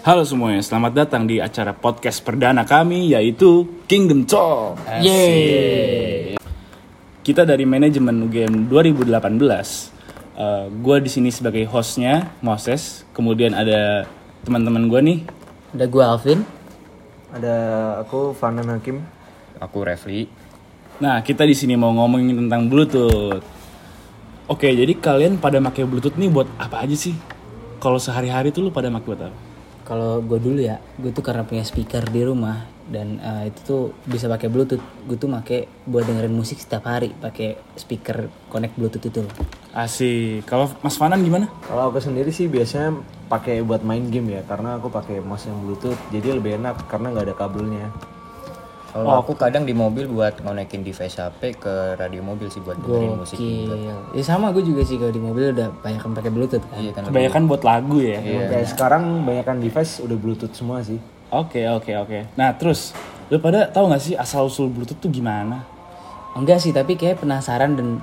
Halo semuanya, selamat datang di acara podcast perdana kami yaitu Kingdom Talk. Yeay. Kita dari manajemen UGM 2018. Uh, gue di sini sebagai hostnya Moses. Kemudian ada teman-teman gue nih. Ada gue Alvin. Ada aku Farnan Hakim. Aku Refli. Nah kita di sini mau ngomongin tentang Bluetooth. Oke, jadi kalian pada pakai Bluetooth nih buat apa aja sih? Kalau sehari-hari tuh lu pada pakai buat apa? Kalau gue dulu ya, gue tuh karena punya speaker di rumah dan uh, itu tuh bisa pakai Bluetooth. Gue tuh pakai buat dengerin musik setiap hari pakai speaker connect Bluetooth itu. Asik. Kalau Mas Fanan gimana? Kalau aku sendiri sih biasanya pakai buat main game ya, karena aku pakai mouse yang Bluetooth, jadi lebih enak karena nggak ada kabelnya. Kalau aku kadang di mobil buat ngonekin device HP ke radio mobil sih buat dengerin musik juga. Gokil. Ya sama gue juga sih kalau di mobil udah banyak yang pakai Bluetooth kan. Iya kan. Kebanyakan buat lagu ya. Kayak sekarang banyakkan device udah Bluetooth semua sih. Oke oke oke. Nah terus lu pada tahu nggak sih asal usul Bluetooth tuh gimana? Enggak sih, tapi kayak penasaran dan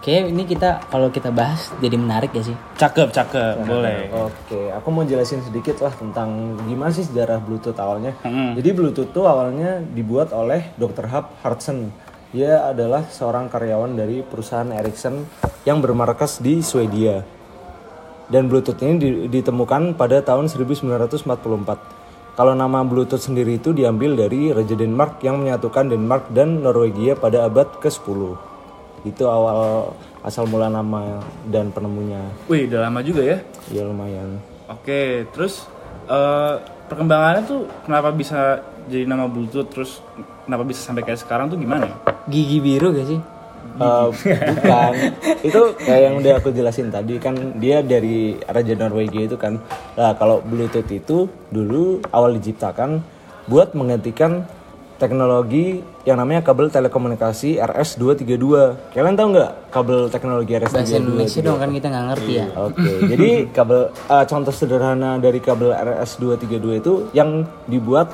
kayak ini kita kalau kita bahas jadi menarik ya sih. Cakep cakep boleh. Oke, aku mau jelasin sedikit lah tentang gimana sih sejarah Bluetooth awalnya. Mm-mm. Jadi Bluetooth tuh awalnya dibuat oleh Dr. Hub Hartson. Dia adalah seorang karyawan dari perusahaan Ericsson yang bermarkas di Swedia. Dan Bluetooth ini di- ditemukan pada tahun 1944. Kalau nama Bluetooth sendiri itu diambil dari Raja Denmark yang menyatukan Denmark dan Norwegia pada abad ke-10. Itu awal asal mula nama dan penemunya. Wih udah lama juga ya. Ya lumayan. Oke terus eh, perkembangannya tuh kenapa bisa jadi nama Bluetooth terus kenapa bisa sampai kayak sekarang tuh gimana? Gigi biru gak sih? Eh, bukan itu kayak yang udah aku jelasin tadi kan dia dari Raja Norwegia itu kan nah kalau Bluetooth itu dulu awal diciptakan buat menggantikan teknologi yang namanya kabel telekomunikasi RS232 kalian tahu nggak kabel teknologi RS232 Bahasa Indonesia dong kan kita nggak ngerti ya. Oke, jadi kabel eh, contoh sederhana dari kabel RS232 itu yang dibuat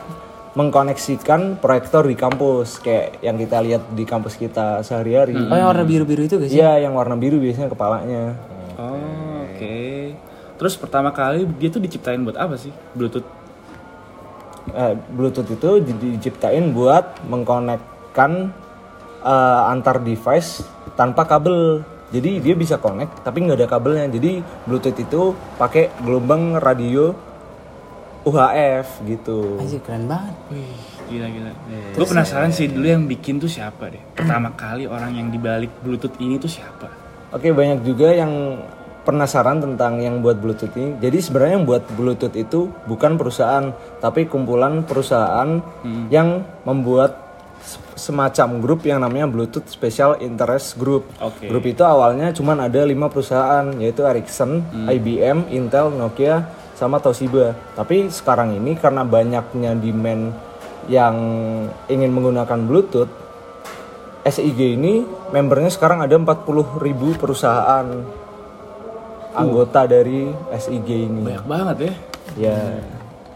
mengkoneksikan proyektor di kampus kayak yang kita lihat di kampus kita sehari-hari. Oh yang warna biru-biru itu sih? Iya, yang warna biru biasanya kepalanya. Oh oke. Terus pertama kali dia tuh diciptain buat apa sih Bluetooth? Eh, Bluetooth itu di- diciptain buat mengkonekkan eh, antar device tanpa kabel. Jadi dia bisa connect tapi nggak ada kabelnya. Jadi Bluetooth itu pakai gelombang radio UHF gitu. Anjir keren banget. Wih gila gila. Gue penasaran sih dulu yang bikin tuh siapa deh. Pertama kali orang yang dibalik Bluetooth ini tuh siapa? Oke banyak juga yang penasaran tentang yang buat Bluetooth ini. Jadi sebenarnya yang buat Bluetooth itu bukan perusahaan, tapi kumpulan perusahaan yang membuat semacam grup yang namanya Bluetooth Special Interest Group. Oke. Grup itu awalnya cuman ada lima perusahaan yaitu Ericsson, IBM, Intel, Nokia, sama Toshiba. Tapi sekarang ini karena banyaknya demand yang ingin menggunakan Bluetooth, SIG ini membernya sekarang ada 40.000 perusahaan anggota dari SIG ini. Banyak banget ya. Ya,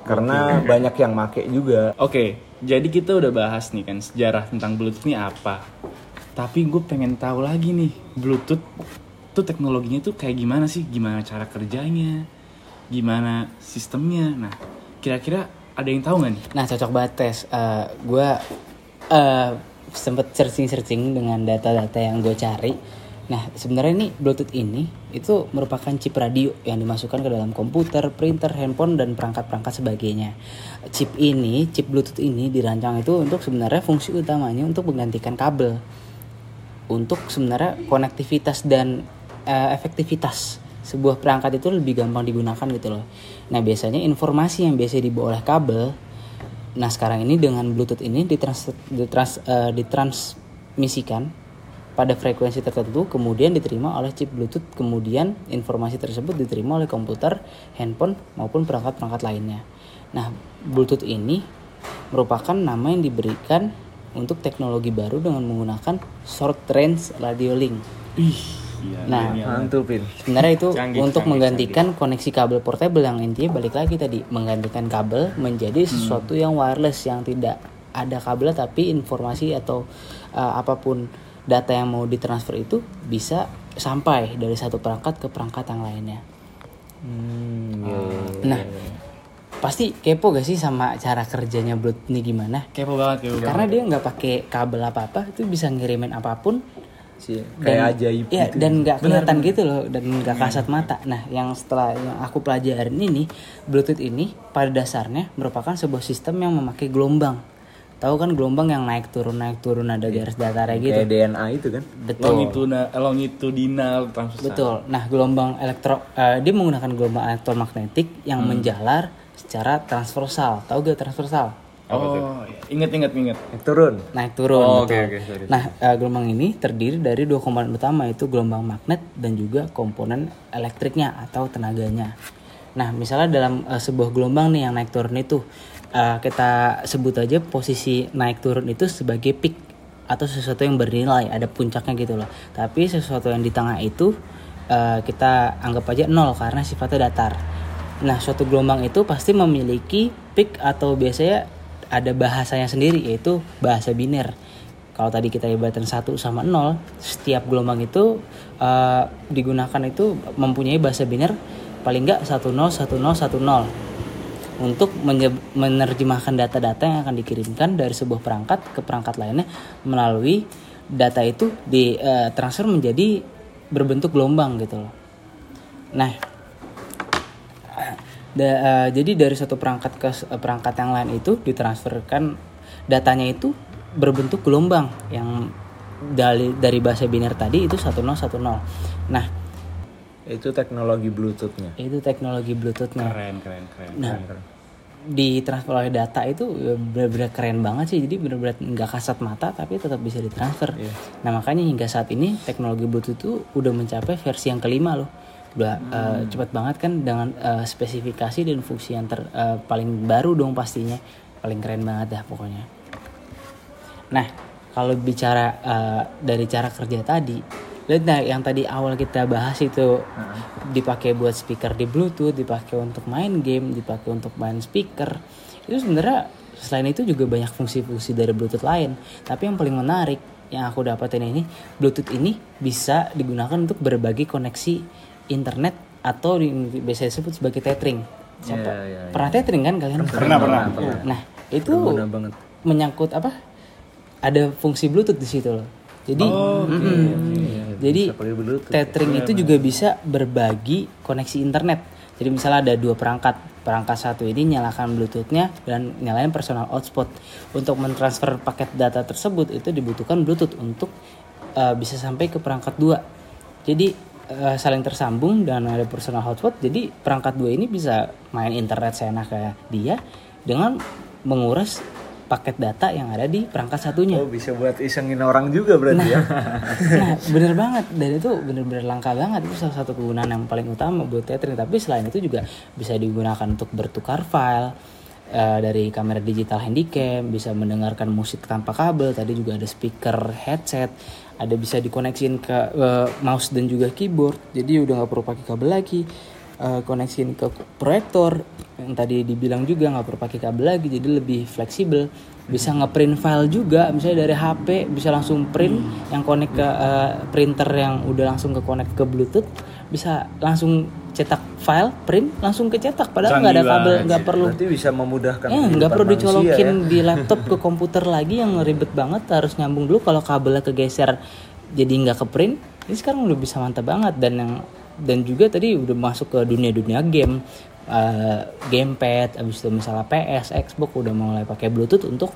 karena banyak yang make juga. Oke, jadi kita udah bahas nih kan sejarah tentang Bluetooth ini apa. Tapi gue pengen tahu lagi nih, Bluetooth tuh teknologinya tuh kayak gimana sih? Gimana cara kerjanya? Gimana sistemnya? Nah, kira-kira ada yang tahu nggak nih? Nah cocok banget tes. Eh, gue eh, sempet searching-searching dengan data-data yang gue cari. Nah sebenarnya nih Bluetooth ini itu merupakan chip radio yang dimasukkan ke dalam komputer, printer, handphone dan perangkat-perangkat sebagainya. Chip ini, chip Bluetooth ini dirancang itu untuk sebenarnya fungsi utamanya untuk menggantikan kabel untuk sebenarnya konektivitas dan eh, efektivitas sebuah perangkat itu lebih gampang digunakan gitu loh. Nah biasanya informasi yang biasa dibawa oleh kabel, nah sekarang ini dengan Bluetooth ini ditrans, ditrans, eh, ditransmisikan pada frekuensi tertentu, kemudian diterima oleh chip Bluetooth, kemudian informasi tersebut diterima oleh komputer, handphone maupun perangkat-perangkat lainnya. Nah Bluetooth ini merupakan nama yang diberikan untuk teknologi baru dengan menggunakan short range radio link. Ih, iya. Nah, Mantupin. sebenarnya itu Canggih, untuk canggih, menggantikan koneksi kabel portable yang intinya balik lagi tadi menggantikan kabel menjadi sesuatu yang wireless yang tidak ada kabel tapi informasi atau uh, apa pun data yang mau ditransfer itu bisa sampai dari satu perangkat ke perangkat yang lainnya. Hmm, iya, iya. Nah, pasti kepo gak sih sama cara kerjanya Bluetooth ini gimana? Kepo banget, kepo banget. Karena dia nggak pakai kabel apa-apa, itu bisa ngirimin apa pun. sih kayak ajaib Iya, gitu. dan nggak kelihatan gitu loh, dan nggak kasat mata. Nah, yang setelah yang aku pelajarin ini, Bluetooth ini pada dasarnya merupakan sebuah sistem yang memakai gelombang. Tahu kan gelombang yang naik turun naik turun ada garis datarnya gitu. kayak DNA itu kan Betul. longitudinal, longitudinal transversal. Betul. Nah, gelombang elektro eh, dia menggunakan gelombang elektromagnetik yang Hmm. menjalar secara transversal. Tahu gak transversal? Oh, iya. inget inget inget. turun Naik turun. Oh, oke, sorry. Nah, eh, gelombang ini terdiri dari dua komponen utama yaitu gelombang magnet dan juga komponen elektriknya atau tenaganya. Nah, misalnya dalam eh, sebuah gelombang nih yang naik turun itu eh, kita sebut aja posisi naik turun itu sebagai peak atau sesuatu yang bernilai, ada puncaknya gitu loh. Tapi sesuatu yang di tengah itu eh, kita anggap aja nol karena sifatnya datar. Nah, suatu gelombang itu pasti memiliki peak atau biasanya ada bahasanya sendiri yaitu bahasa biner. Kalau tadi kita ibaratkan 1 sama 0, setiap gelombang itu eh, digunakan itu mempunyai bahasa biner paling enggak 10 10 10 10 untuk menerjemahkan data-data yang akan dikirimkan dari sebuah perangkat ke perangkat lainnya melalui data itu di eh, transfer menjadi berbentuk gelombang gitu loh. Nah, Da- eh, jadi dari satu perangkat ke eh, perangkat yang lain itu ditransferkan datanya itu berbentuk gelombang yang dari dari bahasa biner tadi itu 1010. Nah, itu teknologi bluetoothnya itu teknologi Bluetooth-nya. Keren keren keren. Nah, ditransfer oleh data itu ya benar-benar keren banget sih. Jadi benar-benar nggak kasat mata tapi tetap bisa ditransfer. Nah, makanya hingga saat ini teknologi Bluetooth itu udah mencapai versi yang kelima loh. Udah eh, cepat banget kan dengan eh, spesifikasi dan fungsi yang ter, eh, paling baru dong pastinya. Paling keren banget dah pokoknya. Nah, kalau bicara eh, dari cara kerja tadi, lihat nah yang tadi awal kita bahas itu dipakai buat speaker di Bluetooth, dipakai untuk main game, dipakai untuk main speaker. Itu sebenarnya selain itu juga banyak fungsi-fungsi dari Bluetooth lain. Tapi yang paling menarik yang aku dapatin ini, Bluetooth ini bisa digunakan untuk berbagi koneksi internet atau di, biasa disebut sebagai tethering. Siapa? Iya, iya, iya. Pernah tethering kan kalian? Pernah pernah. Nah, itu Berguna banget. menyangkut apa? Ada fungsi Bluetooth di situ loh. Jadi, mm-mm. jadi pakai Bluetooth. tethering itu juga bisa berbagi koneksi internet. Jadi misalnya ada dua perangkat, perangkat satu ini nyalakan Bluetoothnya dan nyalain personal hotspot. Untuk mentransfer paket data tersebut itu dibutuhkan Bluetooth untuk uh, bisa sampai ke perangkat dua. Jadi uh, saling tersambung dan ada personal hotspot. Jadi perangkat dua ini bisa main internet seenaknya dia dengan menguras paket data yang ada di perangkat satunya. oh bisa buat isengin orang juga berarti ya Nah, bener banget dan itu bener-bener langka banget itu salah satu kegunaan yang paling utama buat tethering. Tapi selain itu juga bisa digunakan untuk bertukar file eh, dari kamera digital handycam, bisa mendengarkan musik tanpa kabel. Tadi juga ada speaker headset, ada bisa dikoneksiin ke eh, mouse dan juga keyboard. Jadi udah nggak perlu pakai kabel lagi. Eh, koneksiin ke proyektor yang tadi dibilang juga nggak perlu pakai kabel lagi jadi lebih fleksibel. Bisa ngeprint file juga misalnya dari HP bisa langsung print yang connect ke eh, printer yang udah langsung ke connect ke Bluetooth bisa langsung cetak file print langsung kecetak padahal nggak ada kabel nggak perlu. Berarti bisa memudahkan Eh, nggak perlu dicolokin ya. di laptop ke komputer lagi yang ribet banget harus nyambung dulu kalau kabelnya kegeser jadi nggak ke print ini sekarang udah bisa mantap banget dan yang dan juga tadi udah masuk ke dunia dunia game eh, gamepad abis itu misalnya PS Xbox udah mulai pakai Bluetooth untuk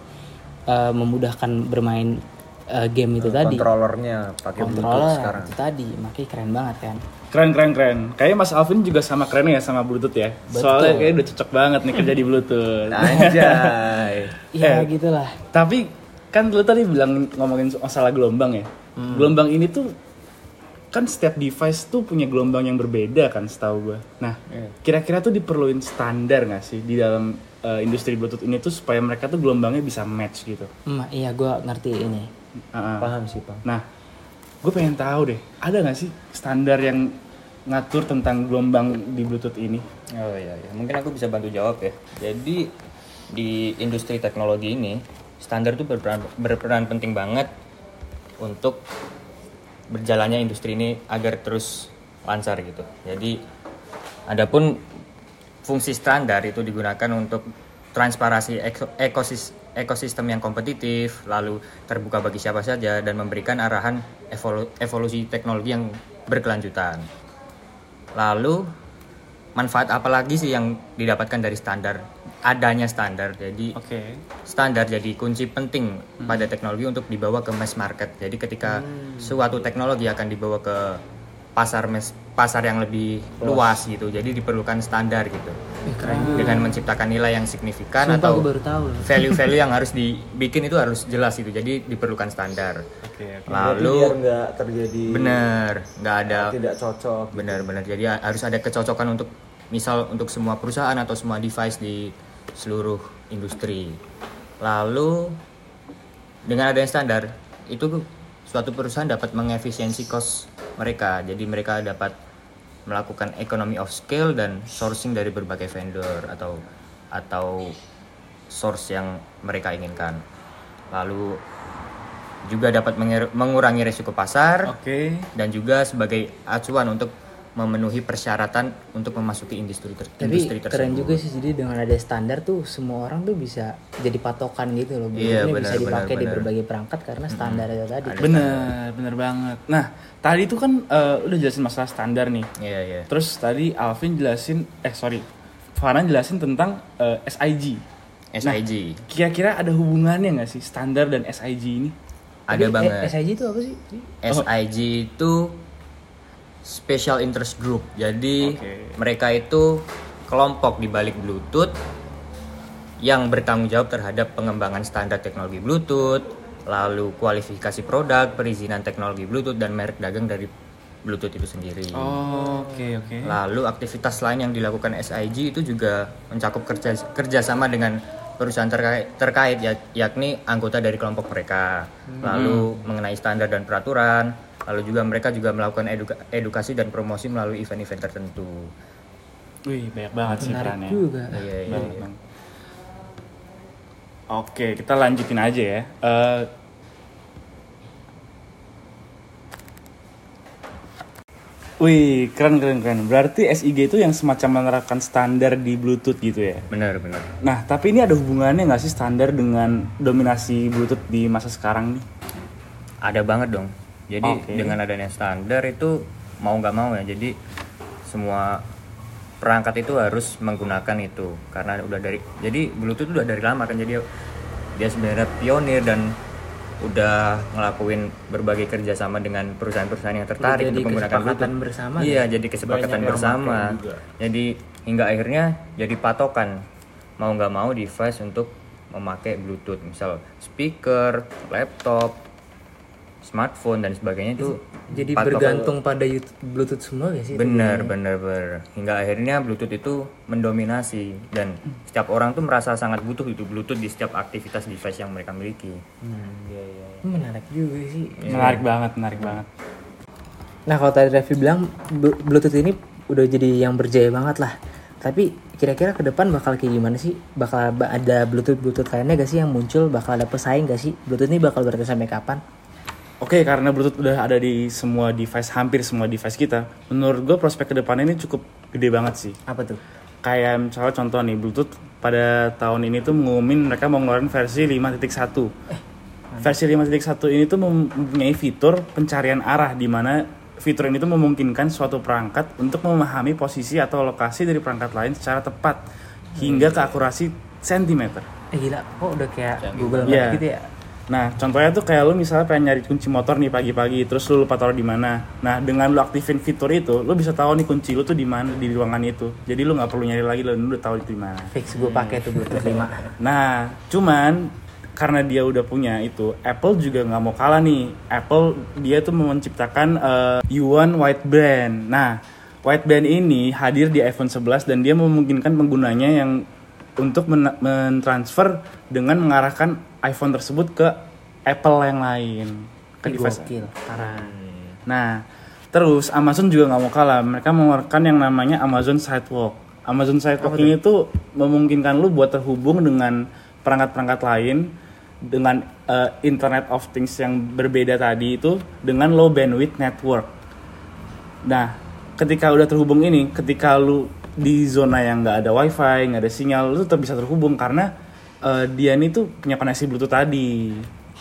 eh, memudahkan bermain eh, game itu tadi kontrolernya pakai bluetooth sekarang itu tadi makanya keren banget kan Keren keren keren. Kayaknya Mas Alvin juga sama keren ya sama Bluetooth ya. Soalnya kayaknya udah cocok banget nih kerja di Bluetooth. anjay ya Eh. gitulah Tapi kan lu tadi bilang ngomongin masalah gelombang ya. Gelombang ini tuh kan setiap device tuh punya gelombang yang berbeda kan setahu gue. Nah, kira-kira tuh diperluin standar nggak sih di dalam eh, industri Bluetooth ini tuh supaya mereka tuh gelombangnya bisa match gitu. Hmm, iya gue ngerti ini Ah, ah. paham sih pak Nah, gue pengen tahu deh, ada nggak sih standar yang ngatur tentang gelombang di Bluetooth ini? Oh iya, iya. mungkin aku bisa bantu jawab ya. Jadi di industri teknologi ini standar itu berperan, berperan penting banget untuk berjalannya industri ini agar terus lancar gitu. Jadi adapun fungsi standar itu digunakan untuk transparansi eko- ekosis- ekosistem yang kompetitif, lalu terbuka bagi siapa saja dan memberikan arahan evolu- evolusi teknologi yang berkelanjutan. Lalu manfaat apa lagi sih yang didapatkan dari standar? Adanya standar. Jadi Oke. standar jadi kunci penting pada teknologi untuk dibawa ke mass market. Jadi ketika suatu teknologi akan dibawa ke pasar mes, pasar yang lebih luas gitu. Jadi diperlukan standar gitu. Eh, keren. Dengan menciptakan nilai yang signifikan Sumpah atau value-value yang harus dibikin itu harus jelas gitu. Jadi diperlukan standar. Oke. Berarti Lalu nggak terjadi bener nggak ada tidak cocok. benar-benar jadi harus ada kecocokan untuk misal untuk semua perusahaan atau semua device di seluruh industri. Lalu dengan adanya standar itu suatu perusahaan dapat mengefisiensi cost mereka. Jadi mereka dapat melakukan economy of scale dan sourcing dari berbagai vendor atau atau source yang mereka inginkan. Lalu juga dapat mengurangi risiko pasar Oke. dan juga sebagai acuan untuk memenuhi persyaratan untuk memasuki industri, ter- Tapi industri tersebut. keren juga sih jadi dengan ada standar tuh semua orang tuh bisa jadi patokan gitu loh. Iya, benar, bisa dipakai di berbagai perangkat karena standar itu tadi. Bener, bener banget. Nah, tadi tuh kan eh, udah jelasin masalah standar nih. Iya, iya. Terus tadi Alvin jelasin, eh sorry, Farhan jelasin tentang eh, SIG. SIG. Kira-kira ada hubungannya nggak sih standar dan SIG ini? Ada Tapi, banget. Eh, SIG itu apa sih? SIG itu Special Interest Group. Jadi Oke. mereka itu kelompok di balik Bluetooth yang bertanggung jawab terhadap pengembangan standar teknologi Bluetooth, lalu kualifikasi produk, perizinan teknologi Bluetooth dan merek dagang dari Bluetooth itu sendiri. Oh, oke oke. Lalu aktivitas lain yang dilakukan SIG itu juga mencakup kerja kerjasama dengan perusahaan terkait, terkait ya- yakni anggota dari kelompok mereka. Lalu mengenai standar dan peraturan. Lalu juga mereka juga melakukan eduka- edukasi dan promosi melalui event-event tertentu. Wih, banyak banget sih perannya. juga. Iya, iya, iya. Oke, kita lanjutin aja ya. Eh, Wih, keren keren keren. Berarti SIG itu yang semacam menerapkan standar di Bluetooth gitu ya. Benar, benar. Nah, tapi ini ada hubungannya nggak sih standar dengan dominasi Bluetooth di masa sekarang nih? Ada banget dong. Jadi Oke. dengan adanya standar itu mau nggak mau ya. Jadi semua perangkat itu harus menggunakan itu karena udah dari jadi Bluetooth udah dari lama kan jadi dia sebenarnya pionir dan udah ngelakuin berbagai kerjasama dengan perusahaan-perusahaan yang tertarik jadi untuk menggunakan Bluetooth. bersama Iya, jadi kesepakatan bersama. Jadi hingga akhirnya jadi patokan mau nggak mau device untuk memakai Bluetooth, misal speaker, laptop, smartphone dan sebagainya itu Jadi bergantung pada YouTube, Bluetooth semua gak sih? Bener, bener, bener. Hingga akhirnya Bluetooth itu mendominasi dan setiap orang tuh merasa sangat butuh itu Bluetooth di setiap aktivitas device yang mereka miliki. Ini menarik juga sih. Menarik banget, menarik banget. Nah kalau tadi Revi bilang Blu- Bluetooth ini udah jadi yang berjaya banget lah. Tapi kira-kira ke depan bakal kayak gimana sih? Bakal ba- ada Bluetooth Bluetooth lainnya gak sih yang muncul? Bakal ada pesaing gak sih? Bluetooth ini bakal bertahan sampai kapan? Oke, karena Bluetooth udah ada di semua device, hampir semua device kita. Menurut gue prospek ke depannya ini cukup gede banget sih. Apa tuh? Kayak misalnya contoh nih, Bluetooth pada tahun ini tuh mengumumin mereka mau ngeluarin versi 5.1. versi 5.1 ini tuh mempunyai fitur pencarian arah di mana fitur ini tuh memungkinkan suatu perangkat untuk memahami posisi atau lokasi dari perangkat lain secara tepat hingga ke akurasi sentimeter. Eh gila, kok udah kayak Google Maps Iya. gitu ya? Nah, contohnya tuh kayak lu misalnya pengen nyari kunci motor nih pagi-pagi, terus lu lupa taruh di mana. Nah, dengan lu aktifin fitur itu, lu bisa tahu nih kunci lu tuh di mana di ruangan itu. Jadi lu nggak perlu nyari lagi, lu udah tahu itu di mana. Fix gue pakai tuh Bluetooth 5. Nah, cuman karena dia udah punya itu, Apple juga nggak mau kalah nih. Apple dia tuh menciptakan uh, U1 wideband. Nah, wideband ini hadir di iPhone 11 dan dia memungkinkan penggunanya yang untuk men- mentransfer dengan mengarahkan iPhone tersebut ke Apple yang lain. Ke Ih, device. Gokil. Nah, terus Amazon juga nggak mau kalah. Mereka mengeluarkan yang namanya Amazon Sidewalk. Amazon Sidewalk ini tuh memungkinkan lu buat terhubung dengan perangkat-perangkat lain dengan eh, Internet of Things yang berbeda tadi itu dengan low bandwidth network. Nah, ketika udah terhubung ini, ketika lu di zona yang nggak ada wifi nggak ada sinyal lu tetap bisa terhubung karena eh, dia ini tuh punya koneksi bluetooth tadi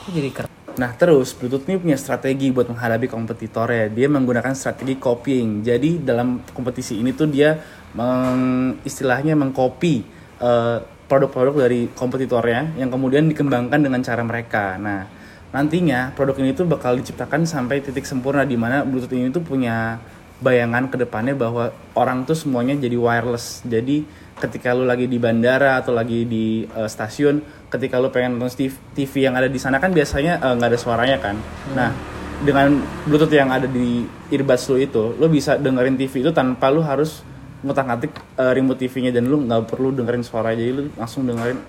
jadi keren? Nah terus Bluetooth ini punya strategi buat menghadapi kompetitornya. Dia menggunakan strategi copying. Jadi dalam kompetisi ini tuh dia meng, istilahnya mengcopy eh, produk-produk dari kompetitornya yang kemudian dikembangkan dengan cara mereka. Nah nantinya produk ini tuh bakal diciptakan sampai titik sempurna di mana Bluetooth ini tuh punya bayangan ke depannya bahwa orang tuh semuanya jadi wireless. Jadi ketika lu lagi di bandara atau lagi di eh, stasiun, ketika lu pengen nonton TV, yang ada di sana kan biasanya eh, nggak ada suaranya kan. Nah, dengan Bluetooth yang ada di earbuds lu itu, lu bisa dengerin TV itu tanpa lu harus ngutak-ngatik eh, remote TV-nya dan lu nggak perlu dengerin suara jadi lu langsung dengerin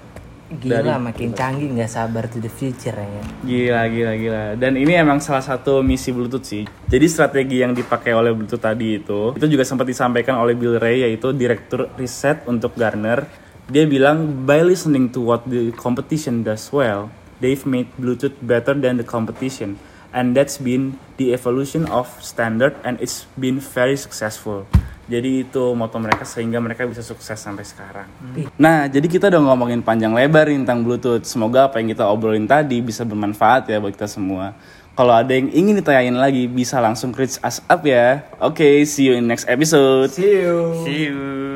Gila Dari- makin canggih nggak sabar to the future ya. Gila, gila, gila. Dan ini emang salah satu misi Bluetooth sih. Jadi strategi yang dipakai oleh Bluetooth tadi itu, itu juga sempat disampaikan oleh Bill Ray, yaitu Direktur Riset untuk Gartner. Dia bilang, by listening to what the competition does well, they've made Bluetooth better than the competition. And that's been the evolution of standard and it's been very successful. Jadi itu moto mereka sehingga mereka bisa sukses sampai sekarang. Nah, jadi kita udah ngomongin panjang lebar nih tentang Bluetooth. Semoga apa yang kita obrolin tadi bisa bermanfaat ya buat kita semua. Kalau ada yang ingin ditanyain lagi, bisa langsung reach us up ya. Oke, see you in next episode. See you. See you.